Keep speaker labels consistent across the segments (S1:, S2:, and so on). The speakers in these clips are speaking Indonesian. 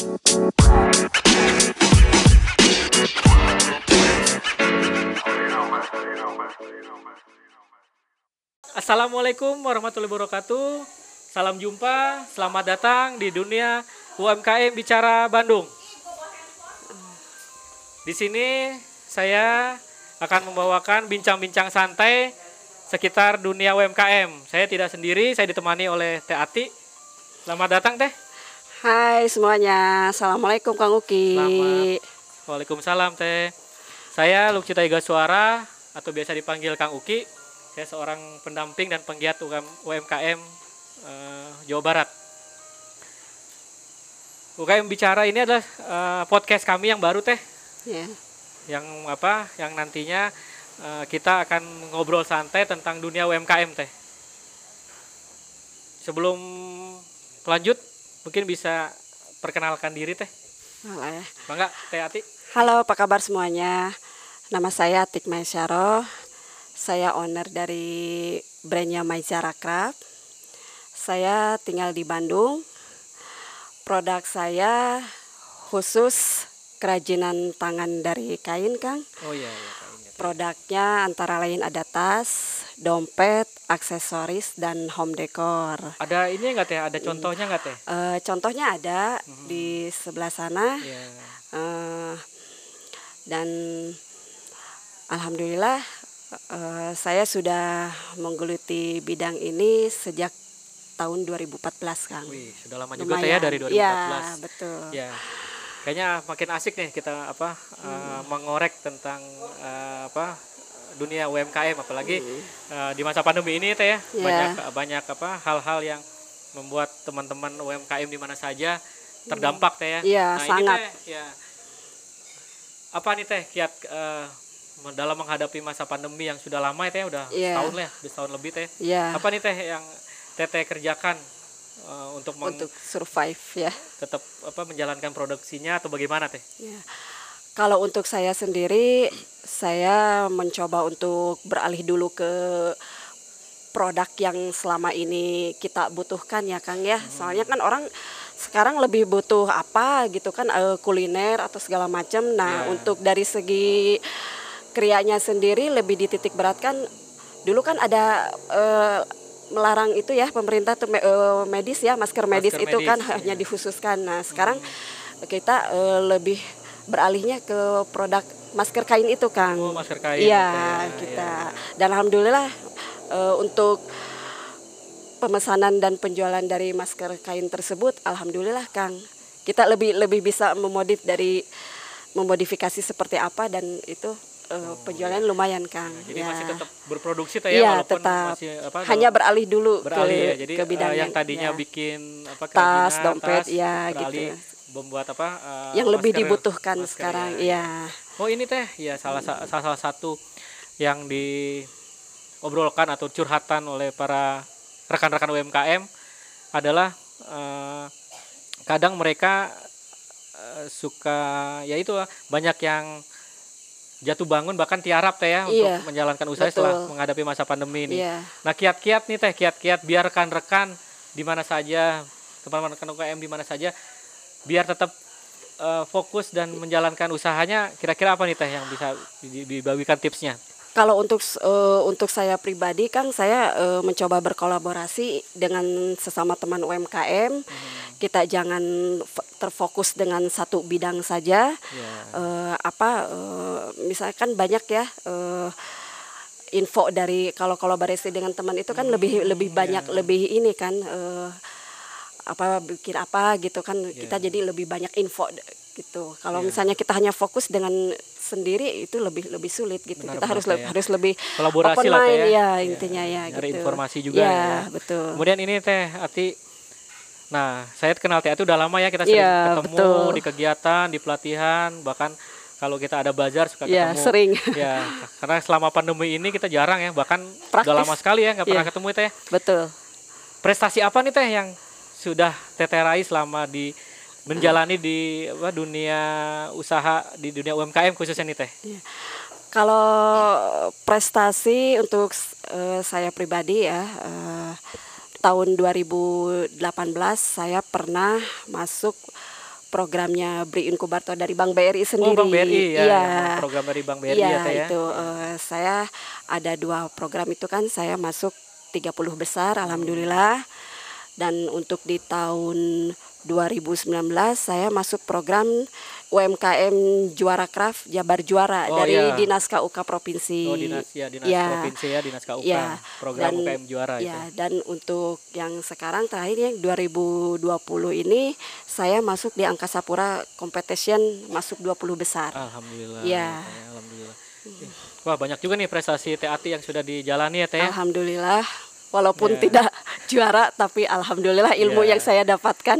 S1: Assalamualaikum warahmatullahi wabarakatuh. Salam jumpa, selamat datang di dunia UMKM Bicara Bandung. Di sini saya akan membawakan bincang-bincang santai sekitar dunia UMKM. Saya tidak sendiri, saya ditemani oleh Teh Ati. Selamat datang Teh.
S2: Hai semuanya, Assalamualaikum Kang Uki.
S1: Selamat. Waalaikumsalam Teh. Saya Lukcita Iga Suara atau biasa dipanggil Kang Uki. Saya seorang pendamping dan penggiat UMKM eh, Jawa Barat. UKM Bicara ini adalah eh, podcast kami yang baru Teh.
S2: Ya.
S1: Yang apa? Yang nantinya eh, kita akan ngobrol santai tentang dunia UMKM Teh. Sebelum lanjut, mungkin bisa perkenalkan diri Teh.
S2: Malah ya.
S1: Bangga Teh Ati.
S2: Halo, apa kabar semuanya? Nama saya Atik Maisyaro. Saya owner dari brandnya Maizara Craft. Saya tinggal di Bandung. Produk saya khusus kerajinan tangan dari kain, Kang.
S1: Oh iya, iya.
S2: Produknya antara lain ada tas, dompet, aksesoris, dan home decor.
S1: Ada ini enggak Teh? Ada contohnya enggak Teh?
S2: Eh, contohnya ada di sebelah sana.
S1: Iya.
S2: Eh, dan alhamdulillah eh, saya sudah menggeluti bidang ini sejak tahun 2014 Kang.
S1: Wih, sudah lama juga Teh ya dari 2014.
S2: Iya, betul.
S1: Ya. Kayaknya makin asik nih kita apa eh, mengorek tentang eh, apa dunia UMKM apalagi eh, di masa pandemi ini Teh ya.
S2: Iya.
S1: Banyak banyak apa hal-hal yang membuat teman-teman UMKM di mana saja terdampak Teh ya.
S2: Iya,
S1: nah,
S2: sangat.
S1: Ini, teh, ya. Apa nih Teh kiat eh, dalam menghadapi masa pandemi yang sudah lama ya Teh udah
S2: Iya.
S1: setahun lah, ya, udah setahun lebih Teh.
S2: Iya,
S1: Apa nih Teh yang Teteh kerjakan eh, untuk,
S2: untuk survive ya.
S1: tetap apa menjalankan produksinya atau bagaimana teh?
S2: Ya. Kalau untuk saya sendiri, saya mencoba untuk beralih dulu ke produk yang selama ini kita butuhkan ya Kang ya. Soalnya kan orang sekarang lebih butuh apa gitu kan eh, kuliner atau segala macam. Nah,
S1: Ya.
S2: untuk dari segi krianya sendiri lebih dititik beratkan dulu kan ada eh, melarang itu ya pemerintah tuh me- eh, medis ya masker medis
S1: Masker
S2: itu
S1: medis,
S2: kan
S1: iya.
S2: hanya dikhususkan. Nah, sekarang kita eh, lebih beralihnya ke produk masker kain itu, Kang.
S1: Oh, masker kain
S2: Iya,
S1: gitu ya,
S2: kita. Dan alhamdulillah eh, untuk pemesanan dan penjualan dari masker kain tersebut alhamdulillah, Kang. Kita lebih lebih bisa memodif dari memodifikasi seperti apa dan itu eh, penjualan lumayan, Kang.
S1: Jadi
S2: Ya.
S1: masih tetap berproduksi teh ya
S2: Iya,
S1: walaupun
S2: tetap.
S1: masih apa
S2: hanya beralih dulu
S1: beralih
S2: ke,
S1: ya. Jadi
S2: ke
S1: eh,
S2: bidang
S1: yang tadinya
S2: ya.
S1: bikin apa
S2: Tas, dompet,
S1: tas,
S2: ya,
S1: beralih
S2: gitu.
S1: membuat apa eh,
S2: yang lebih
S1: masker-
S2: dibutuhkan
S1: masker,
S2: sekarang.
S1: ya.
S2: Iya.
S1: Oh, ini teh ya salah sa- salah satu yang diobrolkan atau curhatan oleh para rekan-rekan UMKM adalah eh, kadang mereka suka ya itu banyak yang jatuh bangun bahkan tiarap teh ya
S2: Iya,
S1: untuk menjalankan usaha setelah
S2: betul.
S1: menghadapi masa pandemi ini.
S2: Iya.
S1: Nah kiat-kiat nih teh kiat-kiat biar rekan-rekan di mana saja teman-teman rekan UKM di mana saja biar tetap eh, fokus dan menjalankan usahanya kira-kira apa nih teh yang bisa di- dibagikan tipsnya?
S2: Kalau untuk eh, untuk saya pribadi Kang, saya eh, mencoba berkolaborasi dengan sesama teman UMKM. Kita jangan terfokus dengan satu bidang saja.
S1: Ya.
S2: Eh, apa eh, misalkan banyak ya eh, info dari kalau kolaborasi dengan teman itu kan lebih lebih banyak lebih ini kan eh, apa bikin apa gitu kan kita jadi lebih banyak info gitu. Kalau misalnya kita hanya fokus dengan sendiri itu lebih lebih sulit gitu.
S1: Benar,
S2: kita harus
S1: benar, ya.
S2: harus lebih
S1: Kolaborasi
S2: open
S1: lah, Teh,
S2: mind
S1: ya.
S2: ya
S1: Ya,
S2: intinya ya
S1: nyari
S2: gitu.
S1: informasi juga
S2: ya,
S1: ya.
S2: betul.
S1: Kemudian ini teh Ati Nah, saya kenal Teh Ati udah lama ya kita sering
S2: Iya,
S1: ketemu
S2: betul.
S1: di kegiatan, di pelatihan, bahkan kalau kita ada bazar suka
S2: Ya,
S1: ketemu.
S2: sering.
S1: Ya, karena selama pandemi ini kita jarang ya, bahkan
S2: Praktis.
S1: udah lama sekali ya nggak pernah
S2: Iya.
S1: ketemu Teh.
S2: Betul.
S1: Prestasi apa nih Teh yang sudah Teteh raih selama di menjalani di apa, dunia usaha di dunia UMKM khususnya nih Teh?
S2: Kalau prestasi untuk eh, saya pribadi ya eh, tahun 2018 saya pernah masuk programnya Bri Inkubator dari Bank BRI sendiri.
S1: Oh, Bank BRI ya.
S2: Iya.
S1: yang program dari Bank BRI
S2: Iya,
S1: ya, Teh ya.
S2: itu eh, saya ada dua program itu kan saya masuk 30 besar alhamdulillah. Dan untuk di tahun 2019 saya masuk program UMKM Juara Craft Jabar Juara
S1: Oh,
S2: dari
S1: iya.
S2: Dinas KUK Provinsi.
S1: Oh, dinas ya, dinas
S2: Iya.
S1: provinsi ya, dinas KUK.
S2: Iya,
S1: program
S2: dan-
S1: UKM juara
S2: Ya,
S1: itu.
S2: dan untuk yang sekarang terakhir yang 2020 ini saya masuk di Angkasa Pura Competition masuk 20 besar.
S1: Alhamdulillah. Ya, alhamdulillah. Wah, banyak juga nih prestasi TAT yang sudah dijalani ya, Teh. ya.
S2: Alhamdulillah walaupun
S1: Ya.
S2: tidak juara tapi alhamdulillah ilmu
S1: Ya.
S2: yang saya dapatkan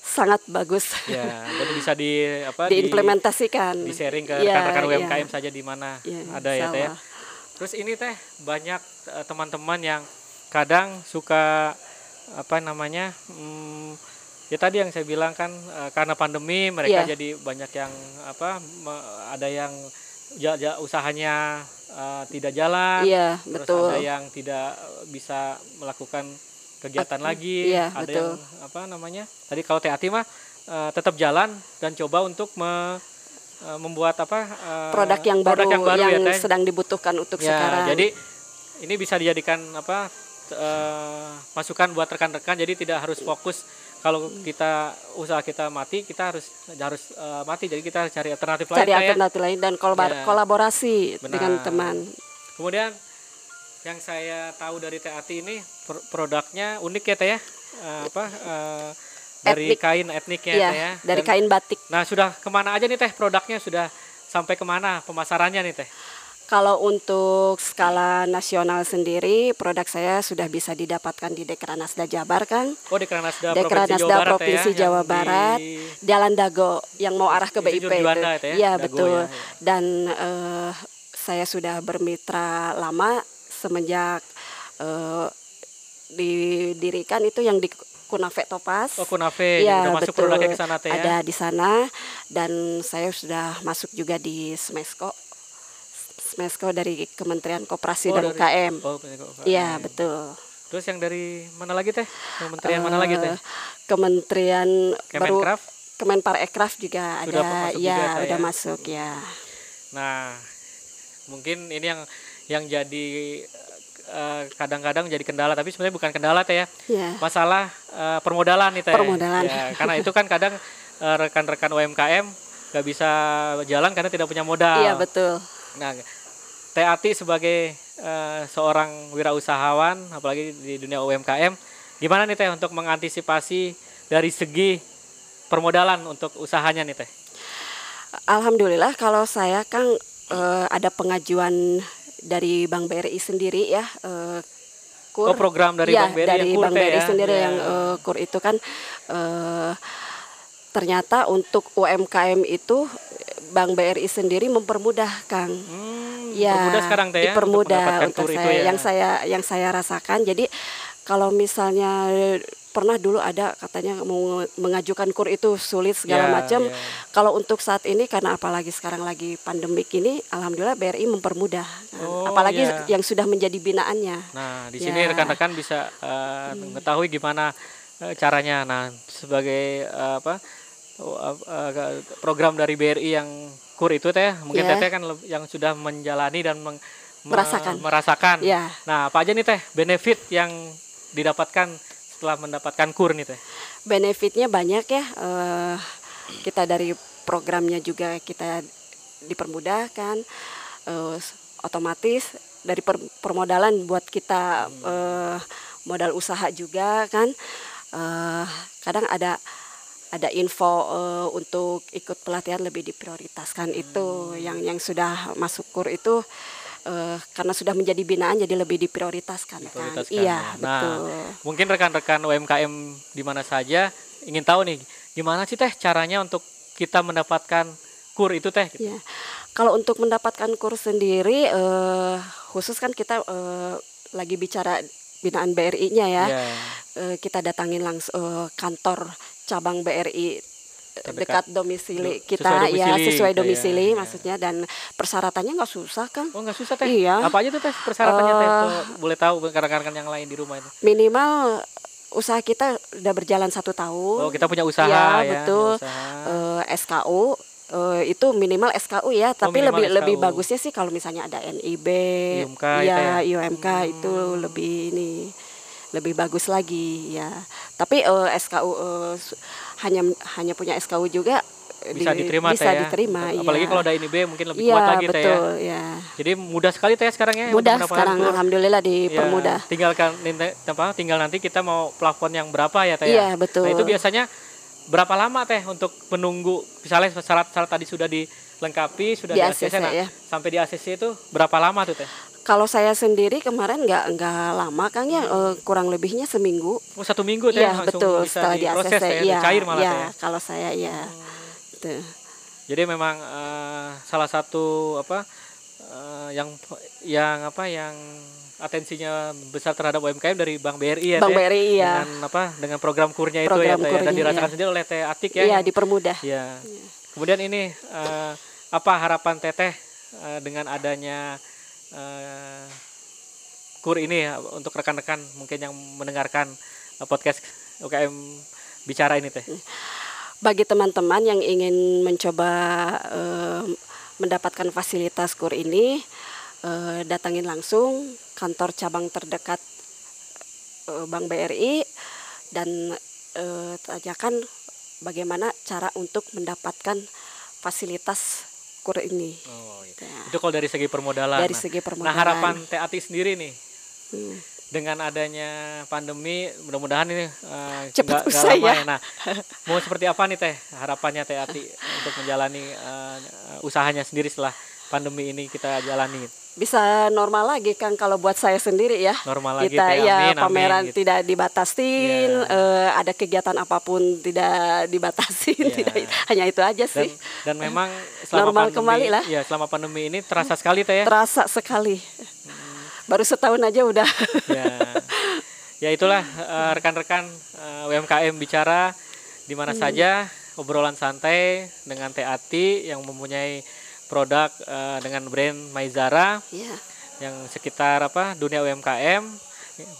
S2: sangat bagus.
S1: Ya, jadi bisa di apa di-
S2: diimplementasikan.
S1: di sharing ke
S2: Iya,
S1: rekan-rekan
S2: iya.
S1: UMKM saja di mana
S2: Iya,
S1: ada ya teh. ya. Terus ini teh banyak eh, teman-teman yang kadang suka apa namanya hmm, ya tadi yang saya bilang kan eh, karena pandemi mereka
S2: Iya.
S1: jadi banyak yang apa ada yang ja- ja- usahanya eh, tidak jalan
S2: Iya,
S1: terus
S2: betul.
S1: ada yang tidak bisa melakukan kegiatan lagi
S2: iya,
S1: ada
S2: betul.
S1: yang apa namanya tadi kalau TAT mah eh, tetap jalan dan coba untuk me- eh, membuat apa eh,
S2: Produk yang baru
S1: produk
S2: yang,
S1: ya, Teh.
S2: sedang dibutuhkan untuk
S1: Ya,
S2: sekarang.
S1: jadi ini bisa dijadikan apa eh, masukan buat rekan-rekan jadi tidak harus fokus kalau kita usaha kita mati kita harus harus eh, mati jadi kita harus cari alternatif lain
S2: cari
S1: ya.
S2: alternatif lain dan kolabor-
S1: Ya.
S2: kolaborasi
S1: Benar.
S2: dengan teman.
S1: Kemudian yang saya tahu dari TAT ini pro- produknya unik ya teh ya Eh, apa eh, dari
S2: Etnik.
S1: kain etniknya
S2: Iya,
S1: teh ya.
S2: dari
S1: Dan-
S2: kain batik.
S1: Nah sudah ke mana aja nih teh produknya sudah sampai ke mana pemasarannya nih teh?
S2: Kalau untuk skala nasional sendiri, produk saya sudah bisa didapatkan di Dekranasda Jabar kan,
S1: Oh di Kranasda
S2: Dekranasda
S1: Provinsi Jawa Barat
S2: Provinsi
S1: ya,
S2: Jawa
S1: di-
S2: Barat, Jalan Dago yang mau arah ke
S1: Itu
S2: BIP
S1: Juanda itu ya,
S2: Iya
S1: Dago
S2: betul.
S1: ya, ya.
S2: Dan eh, saya sudah bermitra lama semenjak eh, didirikan itu yang di Kunafe Topas.
S1: Oh Kunafe udah masuk
S2: betul.
S1: produknya ke sana teh ya.
S2: Ada di sana dan saya sudah masuk juga di Smesco. Smesco dari Kementerian Koperasi
S1: Oh,
S2: dan
S1: dari-
S2: UKM.
S1: Oh.
S2: Iya, betul.
S1: Terus yang dari mana lagi teh? Kementerian mana lagi teh?
S2: Eh, Kementerian baru
S1: Kemenkraf?
S2: Kemenparekraf juga
S1: Sudah
S2: ada.
S1: masuk
S2: ya,
S1: juga, Teh,
S2: udah
S1: ya?
S2: masuk ya.
S1: Nah, mungkin ini yang yang jadi eh, kadang-kadang jadi kendala tapi sebenarnya bukan kendala teh ya.
S2: Ya.
S1: Masalah eh, permodalan nih teh.
S2: Permodalan.
S1: Ya, karena itu kan kadang rekan-rekan UMKM nggak bisa jalan karena tidak punya modal.
S2: Iya, betul.
S1: Nah, TAT sebagai eh, seorang wirausahawan, apalagi di dunia UMKM, gimana nih teh untuk mengantisipasi dari segi permodalan untuk usahanya nih teh?
S2: Alhamdulillah kalau saya kan eh, ada pengajuan dari Bank BRI sendiri ya eh, kur.
S1: Oh, program dari
S2: Ya,
S1: Bank BRI
S2: dari
S1: yang kur
S2: Bank
S1: teh
S2: BRI
S1: ya?
S2: sendiri
S1: Ya.
S2: yang eh, kur itu kan eh, ternyata untuk UMKM itu Bank BRI sendiri mempermudah Kang.
S1: Hmm,
S2: Ya,
S1: dipermudah sekarang teh ya? untuk
S2: dipermudah untuk,
S1: kur
S2: saya.
S1: itu ya?
S2: Yang saya yang saya rasakan. Jadi kalau misalnya pernah dulu ada katanya mau mengajukan kur itu sulit segala
S1: Ya,
S2: macam.
S1: ya.
S2: Kalau untuk saat ini karena apalagi sekarang lagi pandemik ini, alhamdulillah BRI mempermudah. Nah,
S1: Oh,
S2: apalagi
S1: ya.
S2: yang sudah menjadi binaannya.
S1: Nah, di
S2: Ya.
S1: sini rekan-rekan bisa eh, mengetahui gimana eh, caranya. Nah, sebagai eh, apa uh, uh, program dari BRI yang kur itu teh, mungkin
S2: Ya.
S1: teteh kan yang sudah menjalani dan meng- me-
S2: Merasakan.
S1: merasakan.
S2: Ya.
S1: Nah, apa aja nih teh benefit yang didapatkan setelah mendapatkan kur nih teh?
S2: Benefitnya banyak ya. eh, kita dari programnya juga kita dipermudahkan, eh, otomatis dari per- permodalan buat kita eh, modal usaha juga kan. Eh, kadang ada ada info eh, untuk ikut pelatihan lebih diprioritaskan itu yang yang sudah masuk kur itu eh, karena sudah menjadi binaan jadi lebih diprioritaskan, kan.
S1: Diprioritaskan,
S2: Iya,
S1: ya. Nah,
S2: betul.
S1: Mungkin rekan-rekan UMKM di mana saja ingin tahu nih, gimana sih teh caranya untuk kita mendapatkan kur itu teh? gitu?
S2: Ya, kalau untuk mendapatkan kurs sendiri, eh, khusus kan kita eh, lagi bicara binaan BRI-nya ya.
S1: Ya.
S2: Eh, kita datangin langsung eh, kantor cabang BRI
S1: Terdekat.
S2: dekat domisili
S1: Do-
S2: kita
S1: sesuai
S2: ya
S1: domisili
S2: sesuai
S1: gitu ya,
S2: domisili
S1: ya.
S2: maksudnya dan persyaratannya nggak susah kan
S1: Oh nggak susah teh?
S2: Iya.
S1: Apa aja tuh teh persyaratannya teh?
S2: Eh,
S1: Kalau boleh tahu rekan-rekan yang lain di rumah itu?
S2: minimal usaha kita udah berjalan satu tahun.
S1: Oh, kita punya usaha
S2: ya,
S1: ya.
S2: betul.
S1: usaha.
S2: Eh, SKU eh, itu minimal SKU ya, tapi
S1: minimal
S2: lebih lebih
S1: SKU.
S2: bagusnya sih kalau misalnya ada NIB,
S1: IUMK itu
S2: ya,
S1: ya?
S2: IUMK itu lebih ini lebih bagus lagi ya. Tapi eh, SKU eh, su- hanya hanya punya SKU juga eh,
S1: bisa
S2: di-
S1: diterima
S2: bisa
S1: ya.
S2: diterima
S1: Apalagi
S2: iya.
S1: kalau ada ini B mungkin lebih
S2: Iya,
S1: kuat lagi teh ya.
S2: betul ya.
S1: Jadi mudah sekali teh ya sekarang ya.
S2: Mudah sekarang
S1: kur.
S2: alhamdulillah
S1: Ya,
S2: dipermudah.
S1: tinggalkan ninte- apa tinggal nanti kita mau plafon yang berapa ya teh
S2: Iya,
S1: ya.
S2: betul.
S1: Nah, itu biasanya berapa lama teh untuk menunggu misalnya syarat-syarat tadi sudah dilengkapi, sudah
S2: Di
S1: di,
S2: ACC,
S1: nah,
S2: ya.
S1: sampai di ACC itu berapa lama tuh teh?
S2: Kalau saya sendiri kemarin nggak nggak lama Kang ya eh, kurang lebihnya seminggu.
S1: Oh, satu minggu teh
S2: Iya
S1: langsung
S2: betul
S1: bisa
S2: setelah di ACC
S1: ya,
S2: iya
S1: cair malah
S2: iya,
S1: teh ya.
S2: kalau saya iya. Tuh.
S1: Jadi memang eh, salah satu apa eh, yang yang apa yang atensinya besar terhadap UMKM dari Bank BRI ya Teh?
S2: BRI iya.
S1: dengan apa dengan program kurnya itu
S2: Program
S1: ya Teh, ya. dan
S2: kurnya,
S1: dirasakan
S2: iya.
S1: sendiri oleh Teh Atik ya.
S2: Iya dipermudah.
S1: Ya. Kemudian ini eh, apa harapan Teteh eh, dengan adanya eh, kur ini ya, untuk rekan-rekan mungkin yang mendengarkan eh, podcast UKM bicara ini Teh.
S2: Bagi teman-teman yang ingin mencoba eh, mendapatkan fasilitas kur ini eh, datangin langsung kantor cabang terdekat eh, Bank BRI dan tanyakan bagaimana cara untuk mendapatkan fasilitas kur ini.
S1: Oh, iya.
S2: Ya.
S1: Itu kalau dari segi permodalan.
S2: Dari
S1: Nah,
S2: segi
S1: Nah,
S2: permodalan.
S1: harapan Teh Ati sendiri nih
S2: Hmm.
S1: dengan adanya pandemi mudah-mudahan ini eh,
S2: Cepat usai
S1: lama
S2: ya.
S1: Nah, mau seperti apa nih Teh harapannya Teh Ati untuk menjalani eh, usahanya sendiri setelah pandemi ini kita jalani
S2: bisa normal lagi kan kalau buat saya sendiri ya
S1: normal lagi
S2: kita ya
S1: Amin, amin,
S2: pameran
S1: gitu.
S2: tidak dibatasin
S1: Ya.
S2: eh, ada kegiatan apa pun tidak dibatasin
S1: Ya.
S2: tidak hanya itu aja
S1: dan
S2: sih
S1: dan memang selama
S2: Normal
S1: pandemi,
S2: kembali lah.
S1: Ya, selama pandemi ini terasa sekali Teh ya.
S2: terasa sekali baru setahun aja udah
S1: ya. Ya itulah eh, rekan-rekan eh, UMKM bicara di mana
S2: Hmm.
S1: saja obrolan santai dengan Teh Ati yang mempunyai produk eh, dengan brand Maizara
S2: ya
S1: yang sekitar apa dunia UMKM.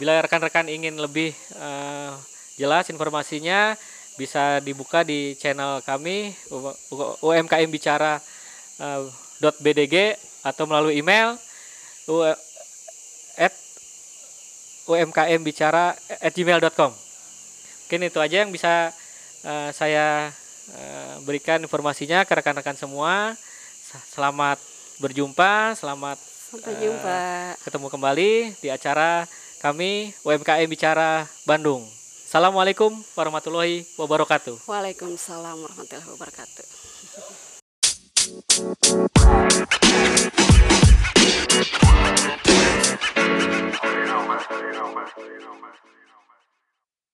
S1: Bila rekan-rekan ingin lebih eh, jelas informasinya bisa dibuka di channel kami UMKM bicara eh, .bdg atau melalui email u- at umkmbicara@gmail.com. Mungkin itu aja yang bisa eh, saya eh, berikan informasinya ke rekan-rekan semua. Selamat berjumpa, selamat
S2: sampai jumpa
S1: ketemu kembali di acara kami UMKM Bicara Bandung. Assalamualaikum warahmatullahi wabarakatuh.
S2: Waalaikumsalam warahmatullahi wabarakatuh